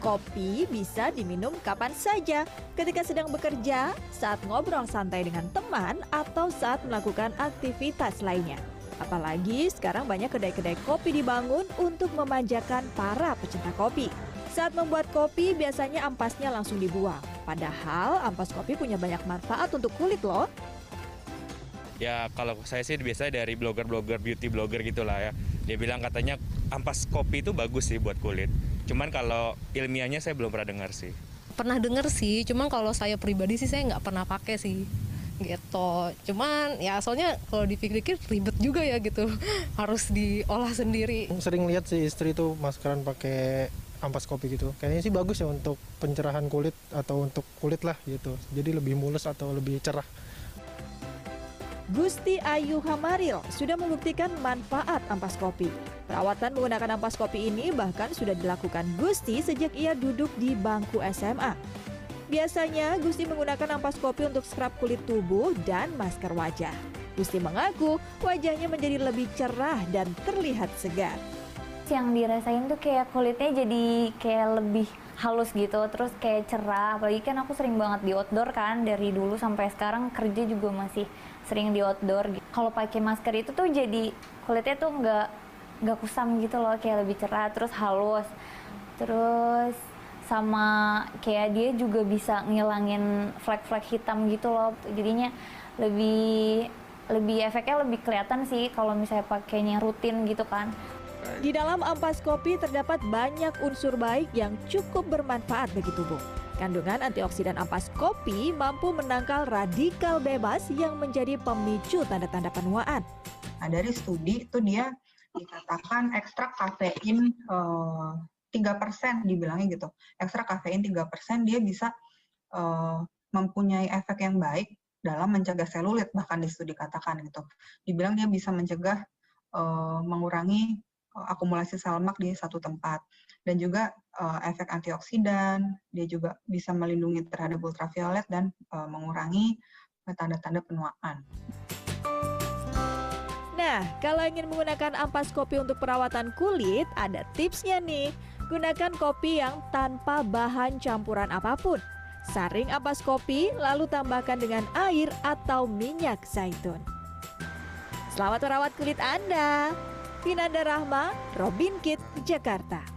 Kopi bisa diminum kapan saja, ketika sedang bekerja, saat ngobrol santai dengan teman, atau saat melakukan aktivitas lainnya. Apalagi sekarang banyak kedai-kedai kopi dibangun untuk memanjakan para pecinta kopi. Saat membuat kopi, biasanya ampasnya langsung dibuang. Padahal ampas kopi punya banyak manfaat untuk kulit loh. Ya kalau saya sih biasanya dari blogger-blogger, beauty blogger gitulah ya. Dia bilang katanya ampas kopi itu bagus sih buat kulit. Cuman kalau ilmiahnya saya belum pernah dengar sih. Pernah dengar sih, cuman kalau saya pribadi sih saya nggak pernah pakai sih gitu. Cuman ya soalnya kalau dipikir-pikir ribet juga ya gitu. Harus diolah sendiri. Sering lihat sih istri tuh maskeran pakai ampas kopi gitu. Kayaknya sih bagus ya untuk pencerahan kulit atau untuk kulit lah gitu. Jadi lebih mulus atau lebih cerah. Gusti Ayu Hamaril sudah membuktikan manfaat ampas kopi. Perawatan menggunakan ampas kopi ini bahkan sudah dilakukan Gusti sejak ia duduk di bangku SMA. Biasanya Gusti menggunakan ampas kopi untuk scrub kulit tubuh dan masker wajah. Gusti mengaku wajahnya menjadi lebih cerah dan terlihat segar. Yang dirasain tuh kayak kulitnya jadi kayak lebih halus gitu, terus kayak cerah. Apalagi kan aku sering banget di outdoor kan dari dulu sampai sekarang kerja juga masih sering di outdoor. Kalau pakai masker itu tuh jadi kulitnya tuh nggak nggak kusam gitu loh, kayak lebih cerah, terus halus, terus sama kayak dia juga bisa ngilangin flek-flek hitam gitu loh. Jadinya lebih lebih efeknya lebih kelihatan sih kalau misalnya pakainya rutin gitu kan. Di dalam ampas kopi terdapat banyak unsur baik yang cukup bermanfaat bagi tubuh. Kandungan antioksidan ampas kopi mampu menangkal radikal bebas yang menjadi pemicu tanda-tanda penuaan. Nah, dari studi itu dia dikatakan ekstrak kafein tiga persen dibilangnya gitu. Ekstrak kafein tiga persen dia bisa uh, mempunyai efek yang baik dalam mencegah selulit bahkan di studi katakan gitu. Dibilang dia bisa mencegah uh, mengurangi akumulasi sel lemak di satu tempat dan juga uh, efek antioksidan dia juga bisa melindungi terhadap ultraviolet dan uh, mengurangi tanda-tanda penuaan. Nah, kalau ingin menggunakan ampas kopi untuk perawatan kulit, ada tipsnya nih. Gunakan kopi yang tanpa bahan campuran apa pun. Saring ampas kopi, lalu tambahkan dengan air atau minyak zaitun. Selamat merawat kulit Anda. Vinanda Rahma, Robin Kit, Jakarta.